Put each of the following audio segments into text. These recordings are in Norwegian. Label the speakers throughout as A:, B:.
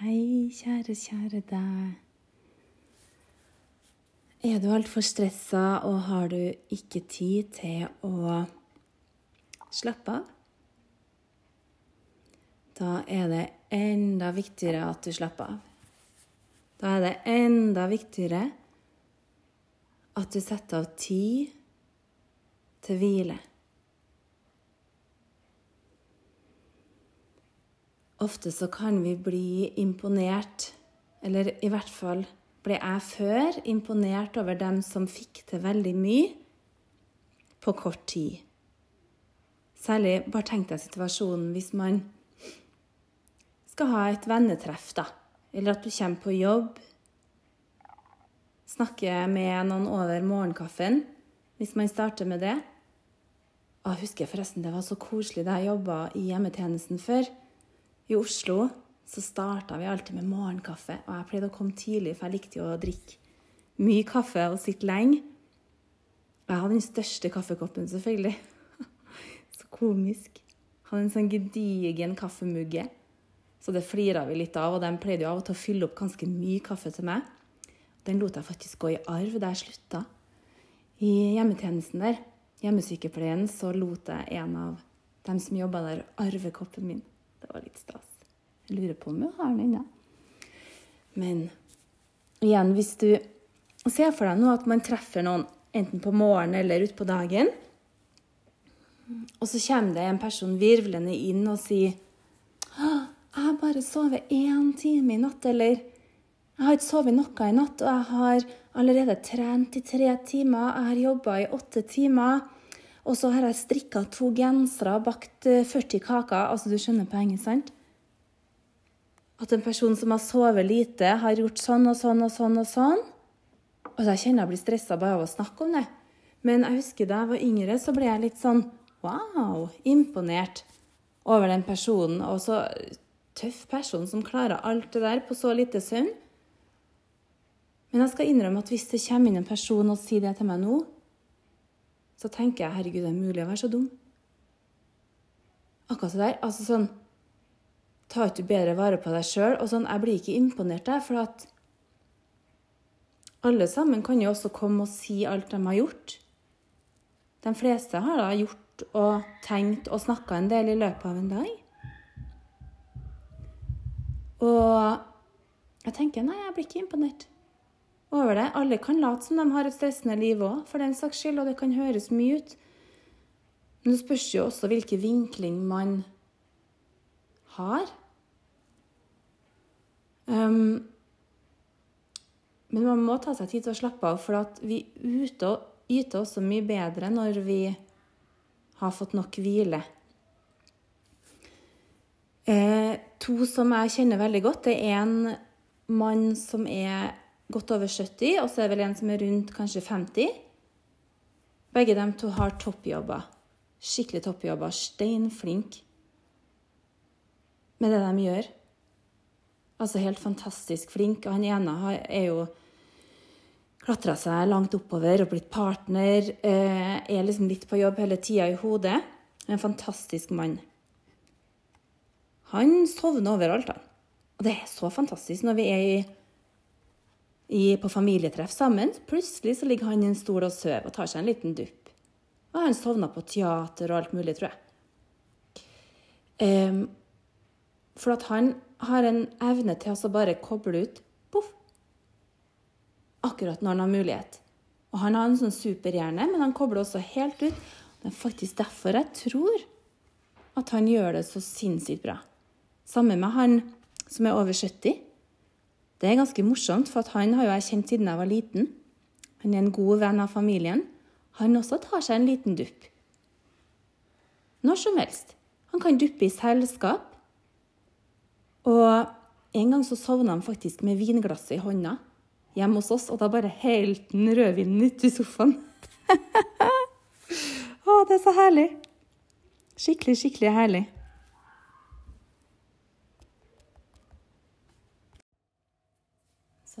A: Hei, kjære, kjære deg. Er du altfor stressa, og har du ikke tid til å slappe av? Da er det enda viktigere at du slapper av. Da er det enda viktigere at du setter av tid til hvile. Ofte så kan vi bli imponert, eller i hvert fall ble jeg før imponert over dem som fikk til veldig mye på kort tid. Særlig bare tenk deg situasjonen hvis man skal ha et vennetreff, da. Eller at du kommer på jobb, snakker med noen over morgenkaffen, hvis man starter med det. Jeg husker forresten det var så koselig da jeg jobba i hjemmetjenesten før. I Oslo så starta vi alltid med morgenkaffe. Og jeg pleide å komme tidlig, for jeg likte jo å drikke mye kaffe og sitte lenge. Jeg hadde den største kaffekoppen, selvfølgelig. Så komisk. Jeg Hadde en sånn gedigen kaffemugge. Så det flira vi litt av, og de pleide jo av og til å fylle opp ganske mye kaffe til meg. Den lot jeg faktisk gå i arv da jeg slutta. I hjemmetjenesten der, hjemmesykepleien, så lot jeg en av dem som jobba der, arve koppen min. Det var litt stas. Jeg lurer på om jeg har den ennå. Men igjen, hvis du ser for deg nå at man treffer noen enten på morgenen eller utpå dagen, og så kommer det en person virvlende inn og sier 'Jeg har bare sovet én time i natt', eller 'Jeg har ikke sovet noe i natt, og jeg har allerede trent i tre timer', 'Jeg har jobba i åtte timer', og så har jeg strikka to gensere bakt 40 eh, kaker. Altså, du skjønner poenget, sant? At en person som har sovet lite, har gjort sånn og sånn og sånn og sånn. Og jeg kjenner jeg blir stressa bare av å snakke om det. Men jeg husker da jeg var yngre, så ble jeg litt sånn wow, imponert over den personen. Og så tøff person som klarer alt det der på så lite søvn. Men jeg skal innrømme at hvis det kommer inn en person og sier det til meg nå, så tenker jeg herregud, det er mulig å være så dum. Akkurat det der. Altså sånn Ta ikke bedre vare på deg sjøl? Og sånn, jeg blir ikke imponert der, for at alle sammen kan jo også komme og si alt de har gjort. De fleste har da gjort og tenkt og snakka en del i løpet av en dag. Og jeg tenker nei, jeg blir ikke imponert over det. Alle kan late som de har et stressende liv òg, for den saks skyld, og det kan høres mye ut. Men det spørs jo også hvilken vinkling man har. Um, men man må ta seg tid til å slappe av, for vi yter, yter også mye bedre når vi har fått nok hvile. Eh, to som jeg kjenner veldig godt, det er en mann som er godt over 70, og så er det vel en som er rundt kanskje 50. Begge de to har toppjobber. Skikkelig toppjobber. Steinflink med det de gjør. Altså helt fantastisk flink. Og han ene er jo klatra seg langt oppover og blitt partner. Eh, er liksom litt på jobb hele tida i hodet. En fantastisk mann. Han sovner overalt, han. Og det er så fantastisk når vi er i i, på familietreff sammen. Plutselig så ligger han i en stol og sover og tar seg en liten dupp. Og han sovna på teater og alt mulig, tror jeg. Um, for at han har en evne til å bare koble ut poff, akkurat når han har mulighet. Og han har en sånn superhjerne, men han kobler også helt ut. Det er faktisk derfor jeg tror at han gjør det så sinnssykt bra. Sammen med han som er over 70. Det er ganske morsomt, for han har jo jeg kjent siden jeg var liten. Han er en god venn av familien. Han også tar seg en liten dupp. Når som helst. Han kan duppe i selskap. Og en gang så sovna han faktisk med vinglasset i hånda hjemme hos oss, og da bare helte han rødvinen uti sofaen. Å, det er så herlig. Skikkelig, skikkelig herlig.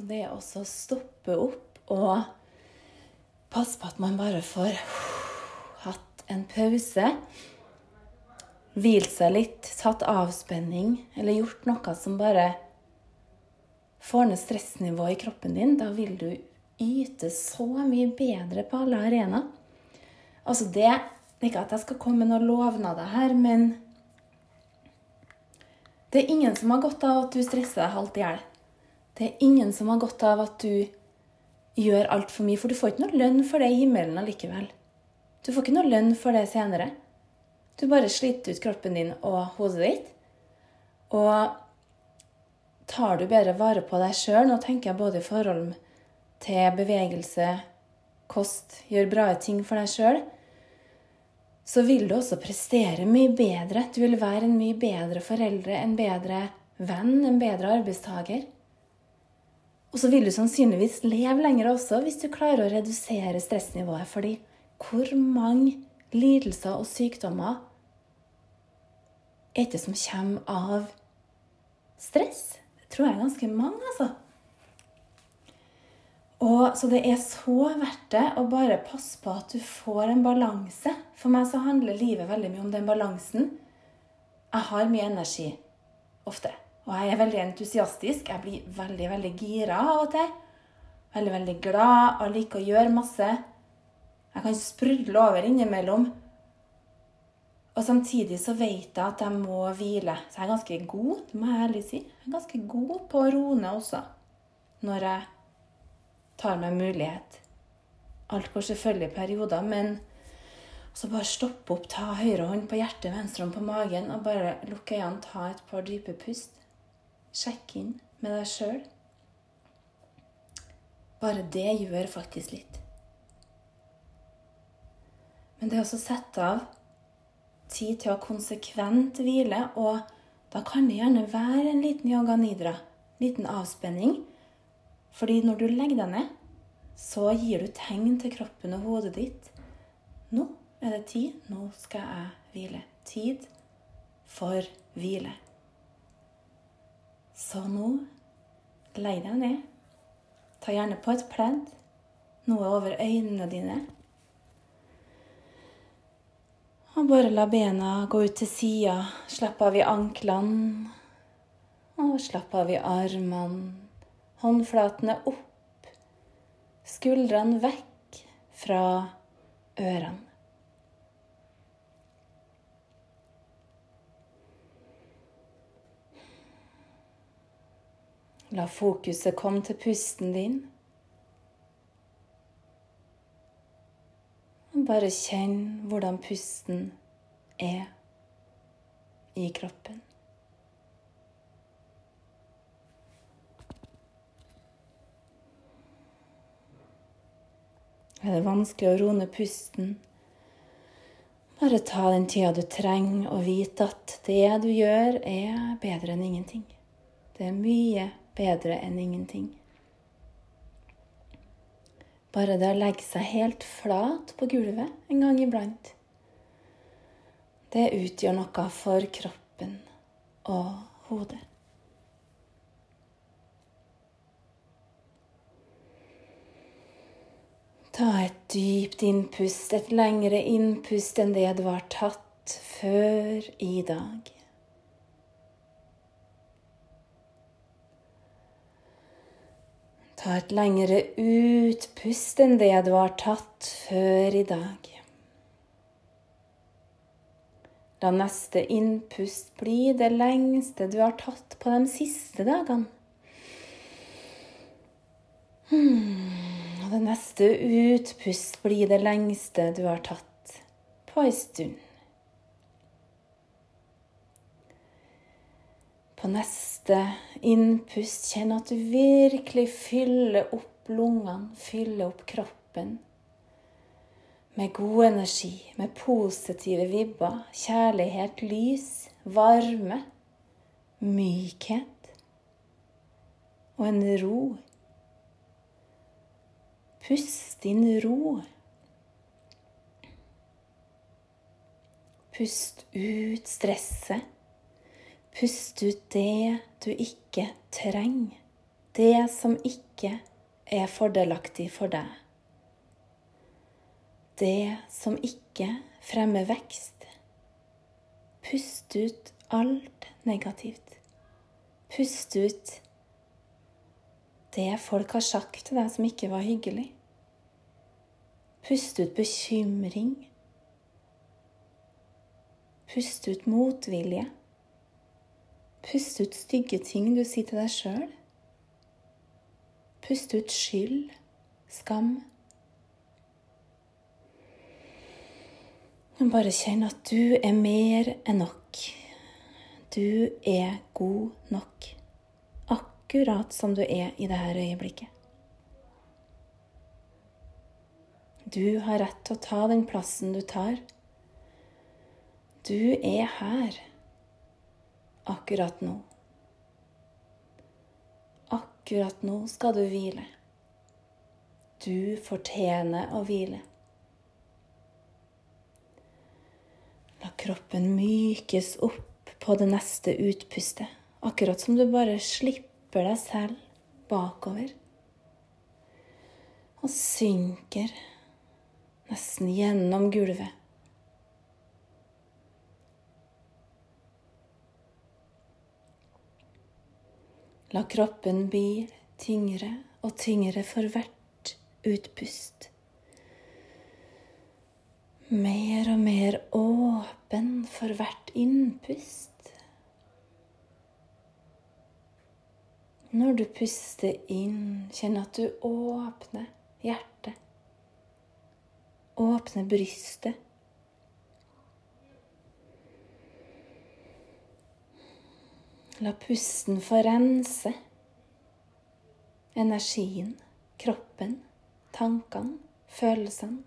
A: Så det å stoppe opp og passe på at man bare får hatt en pause, hvilt seg litt, tatt avspenning eller gjort noe som bare får ned stressnivået i kroppen din, da vil du yte så mye bedre på alle arenaer. Altså det Ikke at jeg skal komme med noen lovnader her, men det er ingen som har godt av at du stresser deg halvt i hjel. Det er ingen som har godt av at du gjør altfor mye, for du får ikke noe lønn for det i himmelen allikevel. Du får ikke noe lønn for det senere. Du bare sliter ut kroppen din og hodet ditt. Og tar du bedre vare på deg sjøl, nå tenker jeg både i forhold til bevegelse, kost, gjør bra ting for deg sjøl, så vil du også prestere mye bedre. Du vil være en mye bedre foreldre, en bedre venn, en bedre arbeidstaker. Og så vil du sannsynligvis leve lenger også hvis du klarer å redusere stressnivået. Fordi hvor mange lidelser og sykdommer er det som kommer av stress? Det tror jeg er ganske mange, altså. Og, så det er så verdt det å bare passe på at du får en balanse. For meg så handler livet veldig mye om den balansen. Jeg har mye energi ofte. Og jeg er veldig entusiastisk. Jeg blir veldig, veldig gira av og til. Veldig, veldig glad og liker å gjøre masse. Jeg kan sprudle over innimellom. Og samtidig så vet jeg at jeg må hvile. Så jeg er ganske god, det må jeg ærlig si. Jeg er ganske god på å roe ned også. Når jeg tar meg mulighet. Alt går selvfølgelig i perioder, men så bare stoppe opp, ta høyre hånd på hjertet, venstre hånd på magen, og bare lukke øynene, ta et par dype pust. Sjekk inn med deg sjøl. Bare det gjør faktisk litt. Men det er også å sette av tid til å konsekvent hvile, og da kan det gjerne være en liten yoga nidra, liten avspenning, fordi når du legger deg ned, så gir du tegn til kroppen og hodet ditt. Nå er det tid. Nå skal jeg hvile. Tid for hvile. Så nå lei deg ned. Ta gjerne på et pledd, noe over øynene dine. Og bare la bena gå ut til sida. Slapp av i anklene. Og slapp av i armene håndflatene opp, skuldrene vekk fra ørene. La fokuset komme til pusten din. Bare kjenn hvordan pusten er i kroppen. Er det vanskelig å roe ned pusten? Bare ta den tida du trenger, og vite at det du gjør, er bedre enn ingenting. Det er mye bedre enn ingenting. Bare det å legge seg helt flat på gulvet en gang iblant, det utgjør noe for kroppen og hodet. Ta et dypt innpust, et lengre innpust enn det du har tatt før i dag. Ta et lengre utpust enn det du har tatt før i dag. La neste innpust bli det lengste du har tatt på de siste dagene. Hmm det neste utpust blir det lengste du har tatt på ei stund. På neste innpust kjenn at du virkelig fyller opp lungene, fyller opp kroppen med god energi, med positive vibber, kjærlighet, lys, varme, mykhet og en ro Pust inn ro. Pust ut stresset. Pust ut det du ikke trenger. Det som ikke er fordelaktig for deg. Det som ikke fremmer vekst. Pust ut alt negativt. Pust ut det folk har sagt til deg som ikke var hyggelig. Pust ut bekymring. Pust ut motvilje. Pust ut stygge ting du sier til deg sjøl. Pust ut skyld, skam. Bare kjenn at du er mer enn nok. Du er god nok. Akkurat som du er i dette øyeblikket. Du har rett til å ta den plassen du tar. Du er her akkurat nå. Akkurat nå skal du hvile. Du fortjener å hvile. La kroppen mykes opp på det neste utpustet, akkurat som du bare slipper deg selv bakover. Og synker nesten gjennom gulvet. La kroppen bli tyngre og tyngre for hvert utpust mer og mer åpen for hvert innpust. Når du puster inn, kjenn at du åpner hjertet. Åpner brystet. La pusten få rense energien, kroppen, tankene, følelsene.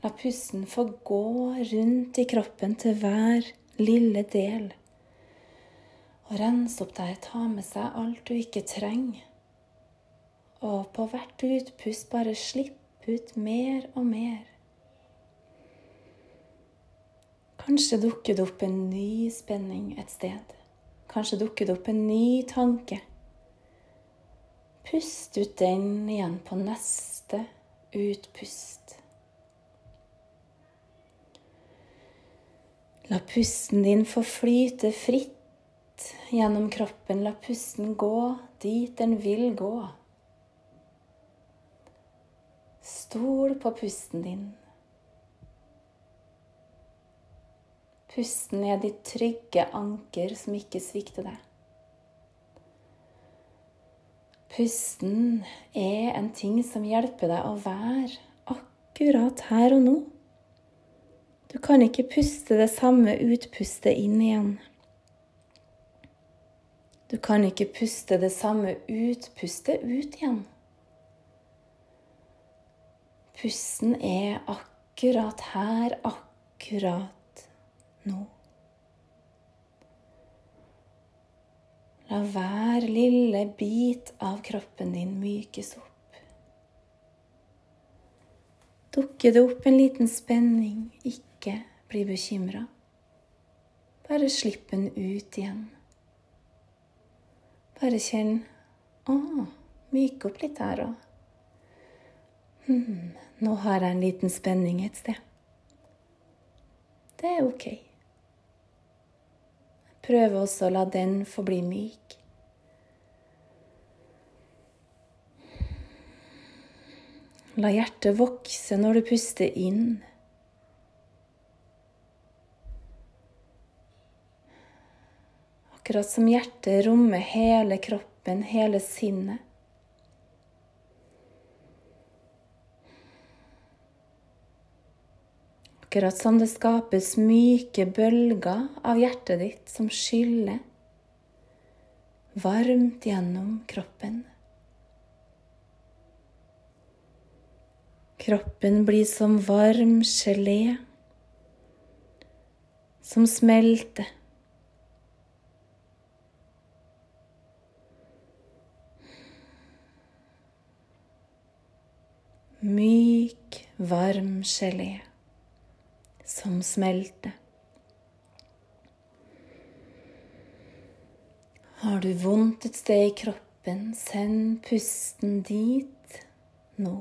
A: La pusten få gå rundt i kroppen til hver lille del. Og rense opp der, ta med seg alt du ikke trenger. Og på hvert utpust bare slipp ut mer og mer. Kanskje dukker det opp en ny spenning et sted. Kanskje dukker det opp en ny tanke. Pust ut den igjen på neste utpust. La pusten din få flyte fritt gjennom kroppen. La pusten gå dit den vil gå. Stol på pusten din. Pusten er ditt trygge anker som ikke svikter deg. Pusten er en ting som hjelper deg å være akkurat her og nå. Du kan ikke puste det samme utpustet inn igjen. Du kan ikke puste det samme utpustet ut igjen. Pusten er akkurat her, akkurat nå. La hver lille bit av kroppen din mykes opp. Dukker det opp en liten spenning, ikke bli bekymra. Bare slipp den ut igjen. Bare kjenn Å, myk opp litt her òg. Hm, nå har jeg en liten spenning et sted. Det er ok. Prøv også å la den få bli myk. La hjertet vokse når du puster inn. akkurat som hjertet rommer hele kroppen, hele sinnet. Akkurat som det skapes myke bølger av hjertet ditt som skyller varmt gjennom kroppen. Kroppen blir som varm gelé som smelter. myk, varm gelé som smelter. Har du vondt et sted i kroppen, send pusten dit nå.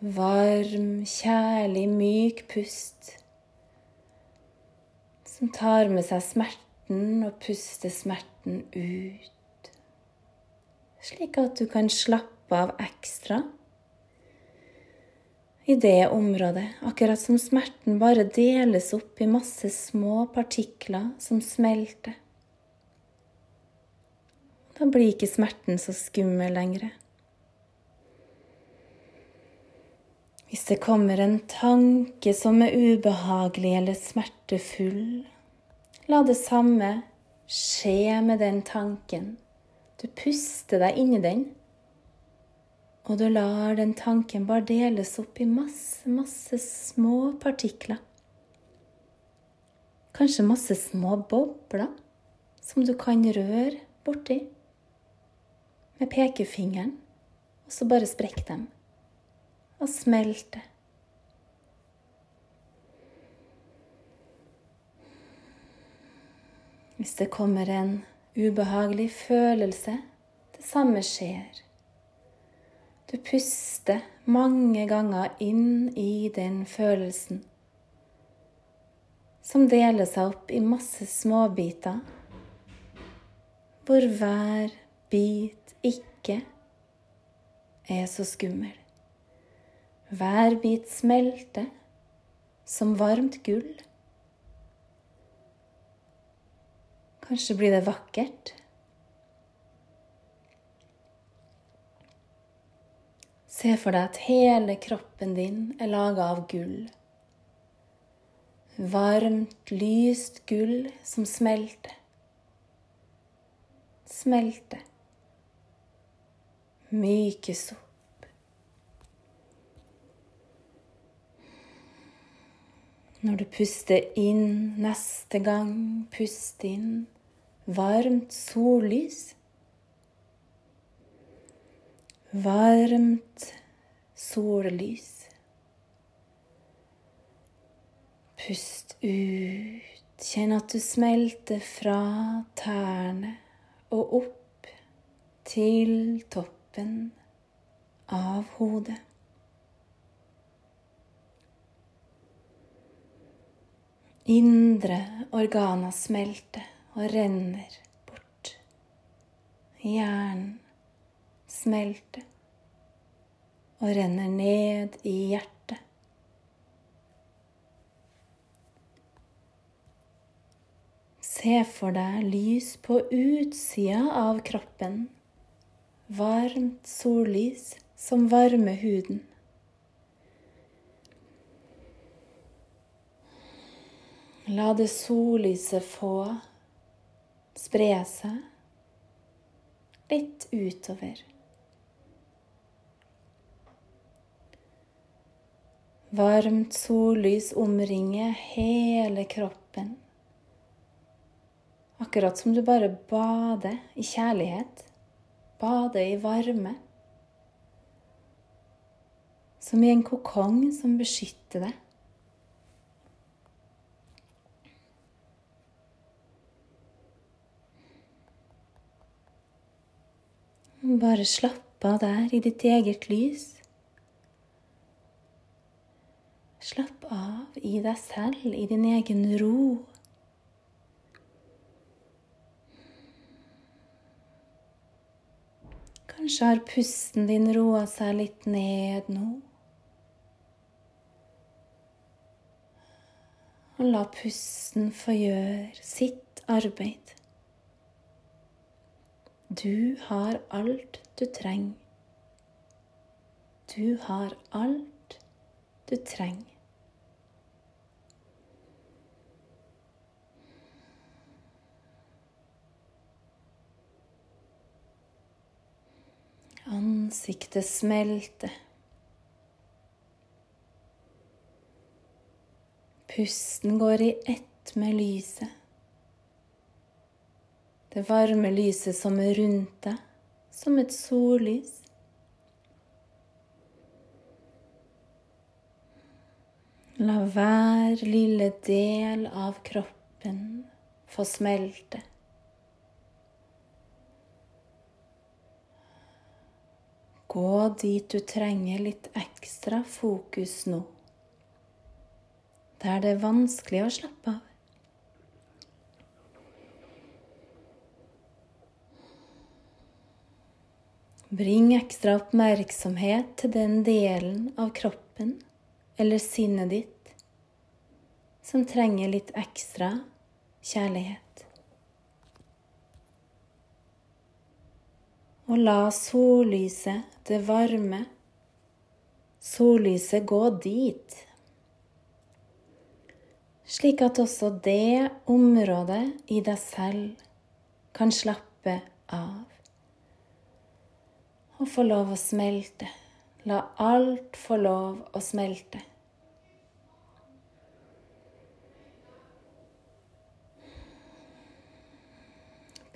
A: Varm, kjærlig, myk pust som tar med seg smerten og puster smerten ut. Slik at du kan slappe av ekstra i det området, akkurat som smerten bare deles opp i masse små partikler som smelter. Da blir ikke smerten så skummel lenger. Hvis det kommer en tanke som er ubehagelig eller smertefull, la det samme skje med den tanken. Du puster deg inni den, og du lar den tanken bare deles opp i masse, masse små partikler. Kanskje masse små bobler som du kan røre borti med pekefingeren, og så bare sprekk dem og smelte. Hvis det kommer en ubehagelig følelse, det samme skjer. Du puster mange ganger inn i den følelsen, som deler seg opp i masse småbiter, hvor hver bit ikke er så skummel. Hver bit smelter som varmt gull. Kanskje blir det vakkert. Se for deg at hele kroppen din er laga av gull. Varmt, lyst gull som smelter. Smelter. Mykes opp. Når du puster inn neste gang, pust inn varmt sollys. Varmt sollys. Pust ut. Kjenn at du smelter fra tærne og opp til toppen av hodet. Indre organer smelter og renner bort. Hjernen smelter og renner ned i hjertet. Se for deg lys på utsida av kroppen. Varmt sollys som varmer huden. La det sollyset få spre seg litt utover. Varmt sollys omringer hele kroppen. Akkurat som du bare bader i kjærlighet. Bader i varme. Som i en kokong som beskytter deg. Bare slapp av der i ditt eget lys. Slapp av i deg selv, i din egen ro. Kanskje har pusten din roa seg litt ned nå. Og la pusten få gjøre sitt arbeid. Du har alt du trenger. Du har alt du trenger. Ansiktet smelter. Pusten går i ett med lyset. Det varme lyset som er rundt deg, som et sollys. La hver lille del av kroppen få smelte. Gå dit du trenger litt ekstra fokus nå. Der det er vanskelig å slappe av. Bring ekstra oppmerksomhet til den delen av kroppen eller sinnet ditt som trenger litt ekstra kjærlighet. Og la sollyset, det varme, sollyset gå dit. Slik at også det området i deg selv kan slappe av. Og få lov å smelte. La alt få lov å smelte.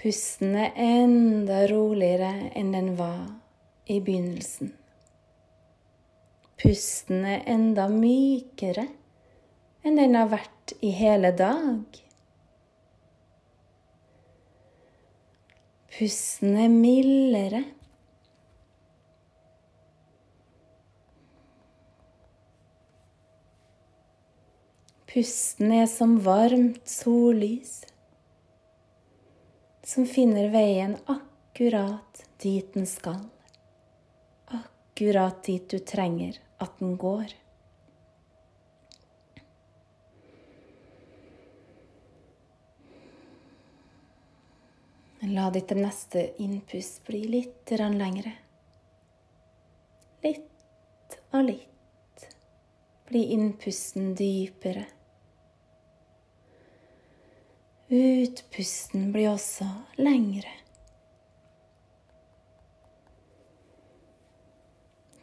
A: Pusten er enda roligere enn den var i begynnelsen. Pusten er enda mykere enn den har vært i hele dag. Pusten er mildere. Pusten er som varmt sollys som finner veien akkurat dit den skal. Akkurat dit du trenger at den går. La ditt neste innpust bli litt lengre. Litt og litt blir innpusten dypere. Utpusten blir også lengre.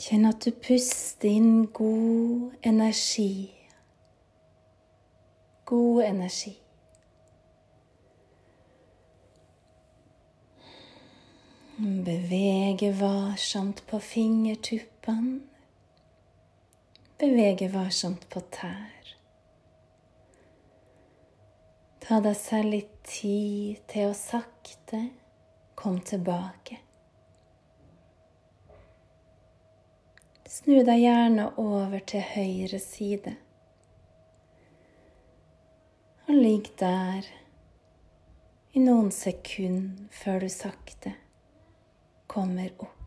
A: Kjenn at du puster inn god energi. God energi. Bevege varsomt på fingertuppene. Bevege varsomt på tær. Ta deg selv litt tid til å sakte komme tilbake. Snu deg gjerne over til høyre side. Og ligg der i noen sekunder før du sakte kommer opp.